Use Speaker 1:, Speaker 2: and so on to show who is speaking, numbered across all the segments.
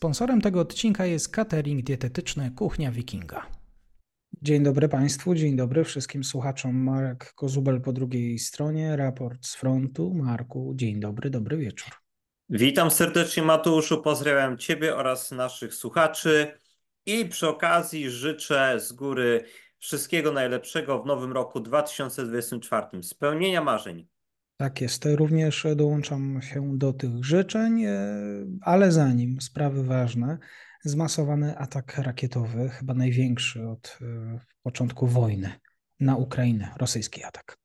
Speaker 1: Sponsorem tego odcinka jest catering dietetyczny Kuchnia Wikinga. Dzień dobry Państwu, dzień dobry wszystkim słuchaczom. Marek Kozubel po drugiej stronie, raport z frontu. Marku, dzień dobry, dobry wieczór.
Speaker 2: Witam serdecznie Mateuszu, pozdrawiam Ciebie oraz naszych słuchaczy i przy okazji życzę z góry wszystkiego najlepszego w nowym roku 2024. Spełnienia marzeń.
Speaker 1: Tak jest, również dołączam się do tych życzeń, e, ale zanim sprawy ważne, zmasowany atak rakietowy, chyba największy od e, początku wojny na Ukrainę, rosyjski atak.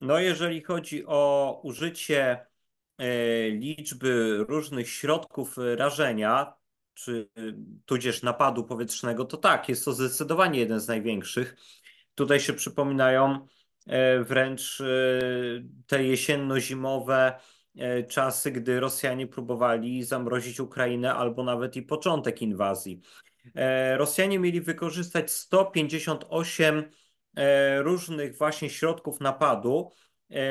Speaker 2: No, jeżeli chodzi o użycie e, liczby różnych środków rażenia, czy tudzież napadu powietrznego, to tak, jest to zdecydowanie jeden z największych. Tutaj się przypominają wręcz e, te jesienno-zimowe e, czasy, gdy Rosjanie próbowali zamrozić Ukrainę albo nawet i początek inwazji. Rosjanie mieli wykorzystać 158 różnych właśnie środków napadu,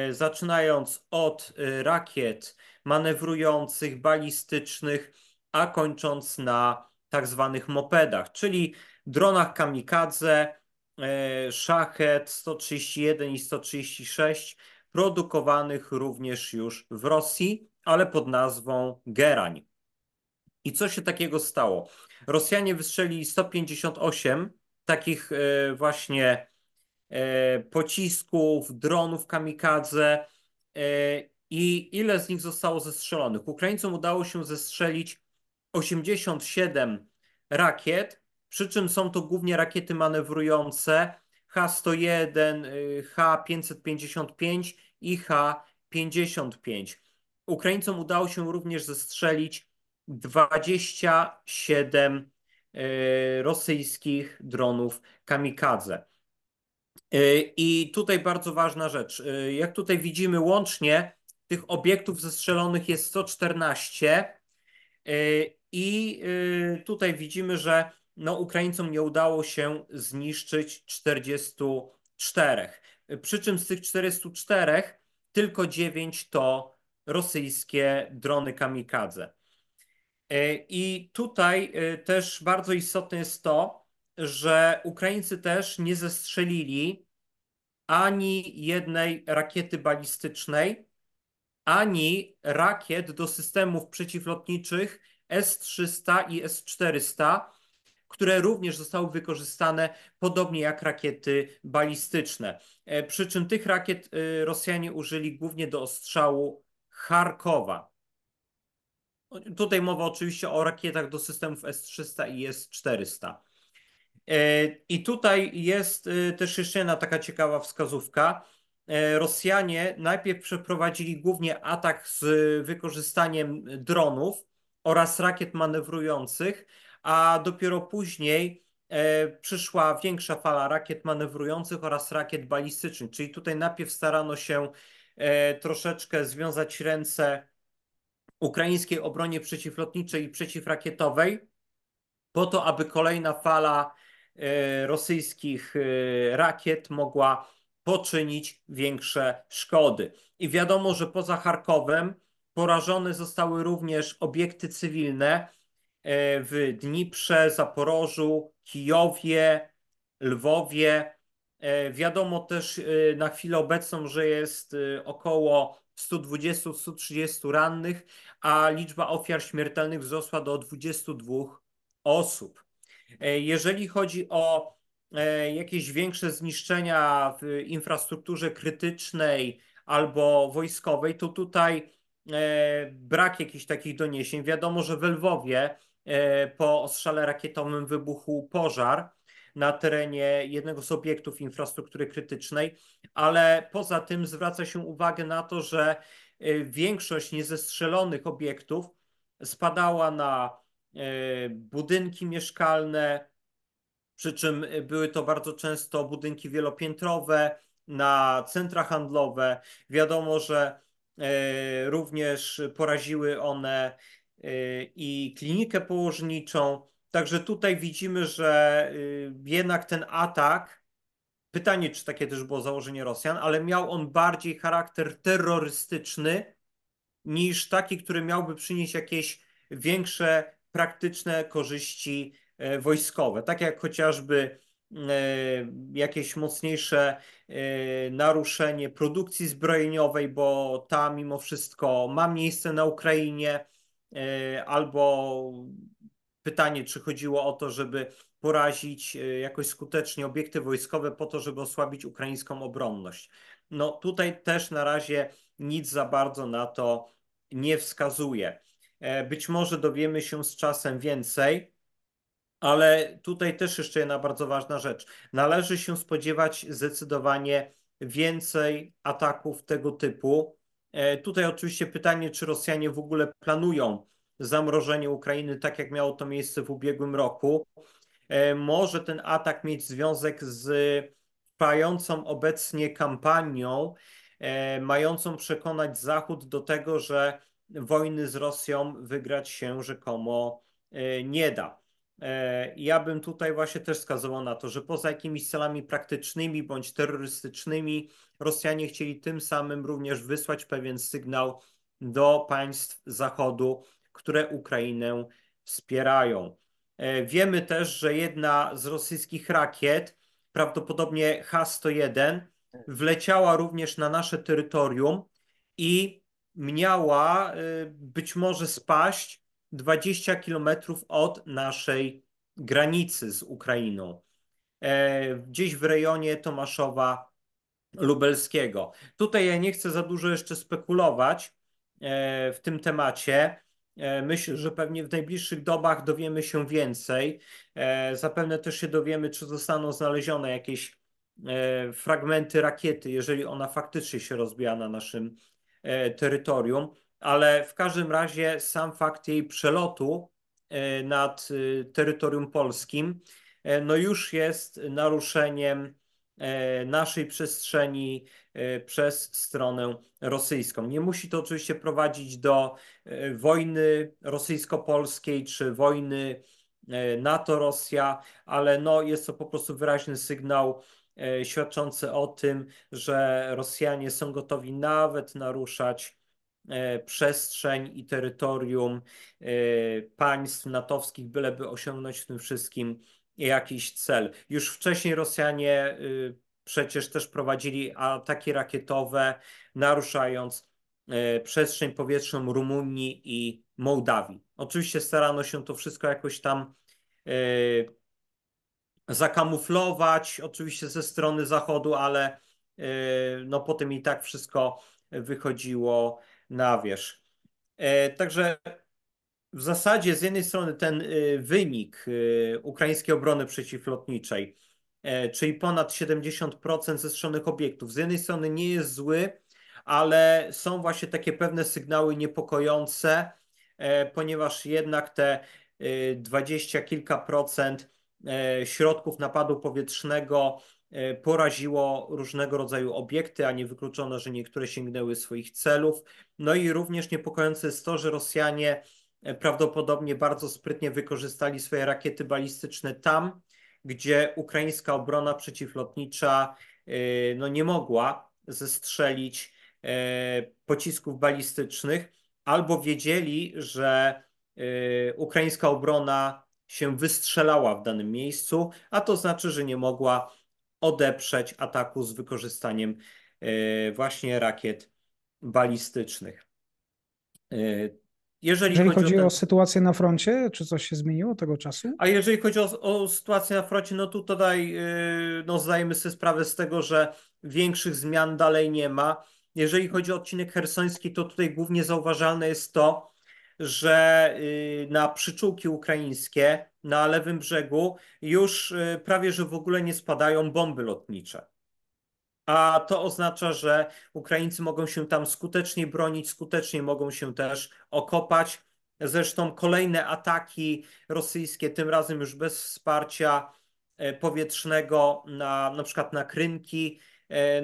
Speaker 2: zaczynając od rakiet manewrujących, balistycznych, a kończąc na tak zwanych mopedach, czyli dronach kamikadze, E, Szachet 131 i 136 produkowanych również już w Rosji, ale pod nazwą Gerań. I co się takiego stało? Rosjanie wystrzelili 158 takich e, właśnie e, pocisków, dronów kamikadze i ile z nich zostało zestrzelonych? Ukraińcom udało się zestrzelić 87 rakiet, przy czym są to głównie rakiety manewrujące H-101, H-555 i H-55. Ukraińcom udało się również zestrzelić 27 y, rosyjskich dronów kamikadze. Y, I tutaj bardzo ważna rzecz. Y, jak tutaj widzimy, łącznie tych obiektów zestrzelonych jest 114. I tutaj widzimy, że no, Ukraińcom nie udało się zniszczyć 44. Przy czym z tych 44 tylko 9 to rosyjskie drony kamikadze. E, I tutaj e, też bardzo istotne jest to, że Ukraińcy też nie zestrzelili ani jednej rakiety balistycznej, ani rakiet do systemów przeciwlotniczych S-300 i S-400, które również zostały wykorzystane podobnie jak rakiety balistyczne. E, przy czym tych rakiet e, Rosjanie użyli głównie do ostrzału Charkowa. Tutaj mowa oczywiście o rakietach do systemów S-300 i S-400. E, I tutaj jest też jeszcze jedna taka ciekawa wskazówka. Rosjanie najpierw przeprowadzili głównie atak z wykorzystaniem dronów oraz rakiet manewrujących, a dopiero później e, przyszła większa fala rakiet manewrujących oraz rakiet balistycznych. Czyli tutaj najpierw starano się e, troszeczkę związać ręce ukraińskiej obronie przeciwlotniczej i przeciwrakietowej, po to, aby kolejna fala e, rosyjskich rakiet mogła poczynić większe szkody. I wiadomo, że poza Charkowem porażone zostały również obiekty cywilne, w Dniprze, Zaporożu, Kijowie, Lwowie. E, wiadomo też e, na chwilę obecną, że jest około 120-130 rannych, a liczba ofiar śmiertelnych wzrosła do 22 osób. Jeżeli chodzi o jakieś większe zniszczenia w infrastrukturze krytycznej albo wojskowej, to tutaj brak jakichś takich doniesień. Wiadomo, że w Lwowie E, po ostrzale rakietowym wybuchł pożar na terenie jednego z obiektów infrastruktury krytycznej, ale poza tym zwraca się uwagę na to, że e, większość niezestrzelonych obiektów spadała na e, budynki mieszkalne, przy czym były to bardzo często budynki wielopiętrowe, na centra handlowe. Wiadomo, że również poraziły one i klinikę położniczą. Także tutaj widzimy, że y, jednak ten atak, pytanie, czy takie też było założenie Rosjan, ale miał on bardziej charakter terrorystyczny niż taki, który miałby przynieść jakieś większe praktyczne korzyści wojskowe, tak jak chociażby jakieś mocniejsze naruszenie produkcji zbrojeniowej, bo ta mimo wszystko ma miejsce na Ukrainie, albo pytanie, czy chodziło o to, żeby porazić jakoś skutecznie obiekty wojskowe po to, żeby osłabić ukraińską obronność. No tutaj też na razie nic za bardzo na to nie wskazuje. E, być może dowiemy się z czasem więcej, ale tutaj też jeszcze jedna bardzo ważna rzecz. Należy się spodziewać zdecydowanie więcej ataków tego typu. E, tutaj oczywiście pytanie, czy Rosjanie w ogóle planują zamrożenie Ukrainy, tak jak miało to miejsce w ubiegłym roku. E, może ten atak mieć związek z trwającą obecnie kampanią, e, mającą przekonać Zachód do tego, że wojny z Rosją wygrać się rzekomo nie da. E, ja bym tutaj właśnie też wskazywał na to, że poza jakimiś celami praktycznymi bądź terrorystycznymi, Rosjanie chcieli tym samym również wysłać pewien sygnał do państw Zachodu, które Ukrainę wspierają. Wiemy też, że jedna z rosyjskich rakiet prawdopodobnie H-101, wleciała również na nasze terytorium i miała y, być może spaść 20 kilometrów od naszej granicy z Ukrainą. E, gdzieś w rejonie Tomaszowa Lubelskiego. Tutaj ja nie chcę za dużo jeszcze spekulować e, w tym temacie. E, myślę, że pewnie w najbliższych dobach dowiemy się więcej. Zapewne też się dowiemy, czy zostaną znalezione jakieś fragmenty rakiety, jeżeli ona faktycznie się rozbija na naszym terytorium, ale w każdym razie sam fakt jej przelotu nad terytorium polskim no już jest naruszeniem naszej przestrzeni przez stronę rosyjską. Nie musi to oczywiście prowadzić do E, wojny rosyjsko-polskiej czy wojny e, NATO-Rosja, ale no jest to po prostu wyraźny sygnał e, świadczący o tym, że Rosjanie są gotowi nawet naruszać przestrzeń i terytorium państw natowskich, byleby osiągnąć w tym wszystkim jakiś cel. Już wcześniej Rosjanie przecież też prowadzili ataki rakietowe, naruszając E, przestrzeń powietrzną Rumunii i Mołdawii. Oczywiście starano się to wszystko jakoś tam e, zakamuflować, oczywiście ze strony Zachodu, ale e, no potem i tak wszystko wychodziło na wierzch. Także w zasadzie z jednej strony ten wynik ukraińskiej obrony przeciwlotniczej, czyli ponad 70% zestrzelonych obiektów, z jednej strony nie jest zły, ale są właśnie takie pewne sygnały niepokojące, e, ponieważ jednak te e, dwadzieścia kilka procent e, środków napadu powietrznego poraziło różnego rodzaju obiekty, a nie wykluczono, że niektóre sięgnęły swoich celów. No i również niepokojące jest to, że Rosjanie prawdopodobnie bardzo sprytnie wykorzystali swoje rakiety balistyczne tam, gdzie ukraińska obrona przeciwlotnicza no, nie mogła zestrzelić E, pocisków balistycznych, albo wiedzieli, że e, ukraińska obrona się wystrzelała w danym miejscu, a to znaczy, że nie mogła odeprzeć ataku z wykorzystaniem e, właśnie rakiet balistycznych.
Speaker 1: Jeżeli, jeżeli chodzi, chodzi o, ten... o, sytuację na froncie, czy coś się zmieniło tego czasu?
Speaker 2: A jeżeli chodzi o, o sytuację na froncie, no to tutaj no, zdajemy sobie sprawę z tego, że większych zmian dalej nie ma. Jeżeli chodzi o odcinek hersoński, to tutaj głównie zauważalne jest to, że y, na przyczółki ukraińskie na lewym brzegu już y, prawie że w ogóle nie spadają bomby lotnicze. A to oznacza, że Ukraińcy mogą się tam skutecznie bronić, skutecznie mogą się też okopać. Zresztą kolejne ataki rosyjskie, tym razem już bez wsparcia e, powietrznego, na, na przykład na Krynki,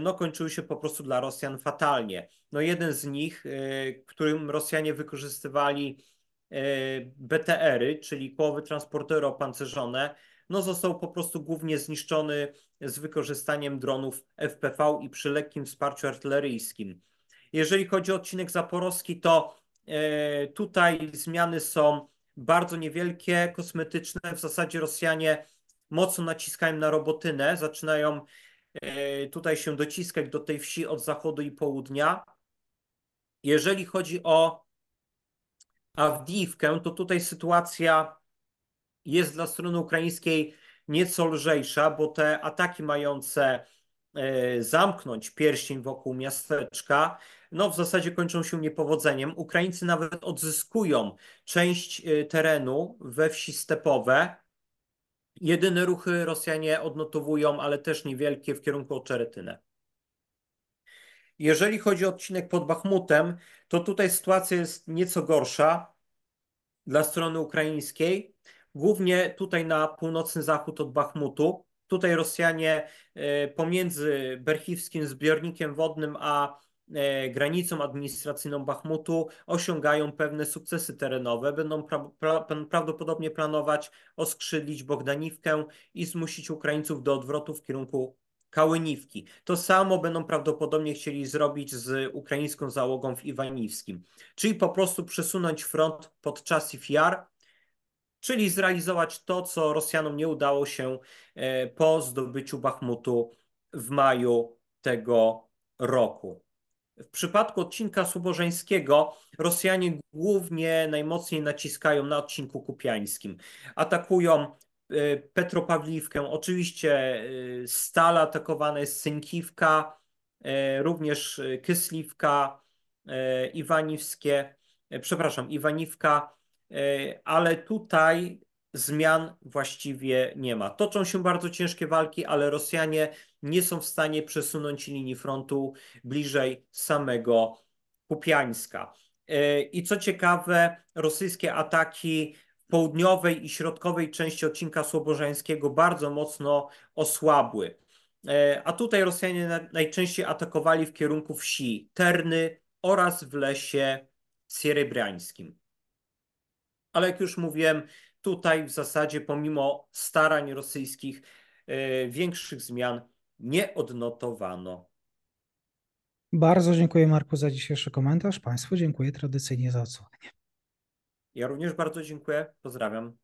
Speaker 2: no kończyły się po prostu dla Rosjan fatalnie. No jeden z nich, e, którym Rosjanie wykorzystywali e, BTR-y, czyli kołowe transportery opancerzone, no został po prostu głównie zniszczony z wykorzystaniem dronów FPV i przy lekkim wsparciu artyleryjskim. Jeżeli chodzi o odcinek zaporowski, to tutaj zmiany są bardzo niewielkie, kosmetyczne. W zasadzie Rosjanie mocno naciskają na robotynę, zaczynają e, tutaj się dociskać do tej wsi od zachodu i południa. Jeżeli chodzi o Awdijiwkę, to tutaj sytuacja jest dla strony ukraińskiej nieco lżejsza, bo te ataki mające e, zamknąć pierścień wokół miasteczka, no w zasadzie kończą się niepowodzeniem. Ukraińcy nawet odzyskują część e, terenu we wsi stepowe. Jedyne ruchy Rosjanie odnotowują, ale też niewielkie w kierunku Oczeretynę. Jeżeli chodzi o odcinek pod Bachmutem, to tutaj sytuacja jest nieco gorsza dla strony ukraińskiej, głównie tutaj na północny zachód od Bachmutu. Tutaj Rosjanie e, pomiędzy berchiwskim zbiornikiem wodnym a granicą administracyjną Bachmutu osiągają pewne sukcesy terenowe. Będą pra pra prawdopodobnie planować oskrzydlić Bogdaniwkę i zmusić Ukraińców do odwrotu w kierunku Kałyniwki. To samo będą prawdopodobnie chcieli zrobić z ukraińską załogą w Iwaniwskim, czyli po prostu przesunąć front podczas Jar, czyli zrealizować to, co Rosjanom nie udało się e, po zdobyciu Bachmutu w maju tego roku. W przypadku odcinka Subożeńskiego Rosjanie głównie najmocniej naciskają na odcinku kupiańskim. Atakują Y, Petropawliwkę. Oczywiście y, stale atakowana jest Synkiwka, y, również Kysliwka, Iwaniwskie, przepraszam, Iwaniwka, ale tutaj zmian właściwie nie ma. Toczą się bardzo ciężkie walki, ale Rosjanie nie są w stanie przesunąć linii frontu bliżej samego Kupiańska. I co ciekawe, rosyjskie ataki południowej i środkowej części odcinka Słobożańskiego bardzo mocno osłabły. E, a tutaj Rosjanie najczęściej atakowali w kierunku wsi Terny oraz w lesie sierebrańskim. Ale jak już mówiłem, tutaj w zasadzie pomimo starań rosyjskich e, większych zmian nie odnotowano.
Speaker 1: Bardzo dziękuję Marku za dzisiejszy komentarz. Państwu dziękuję tradycyjnie za odsłuchanie.
Speaker 2: Ja również bardzo dziękuję. Pozdrawiam.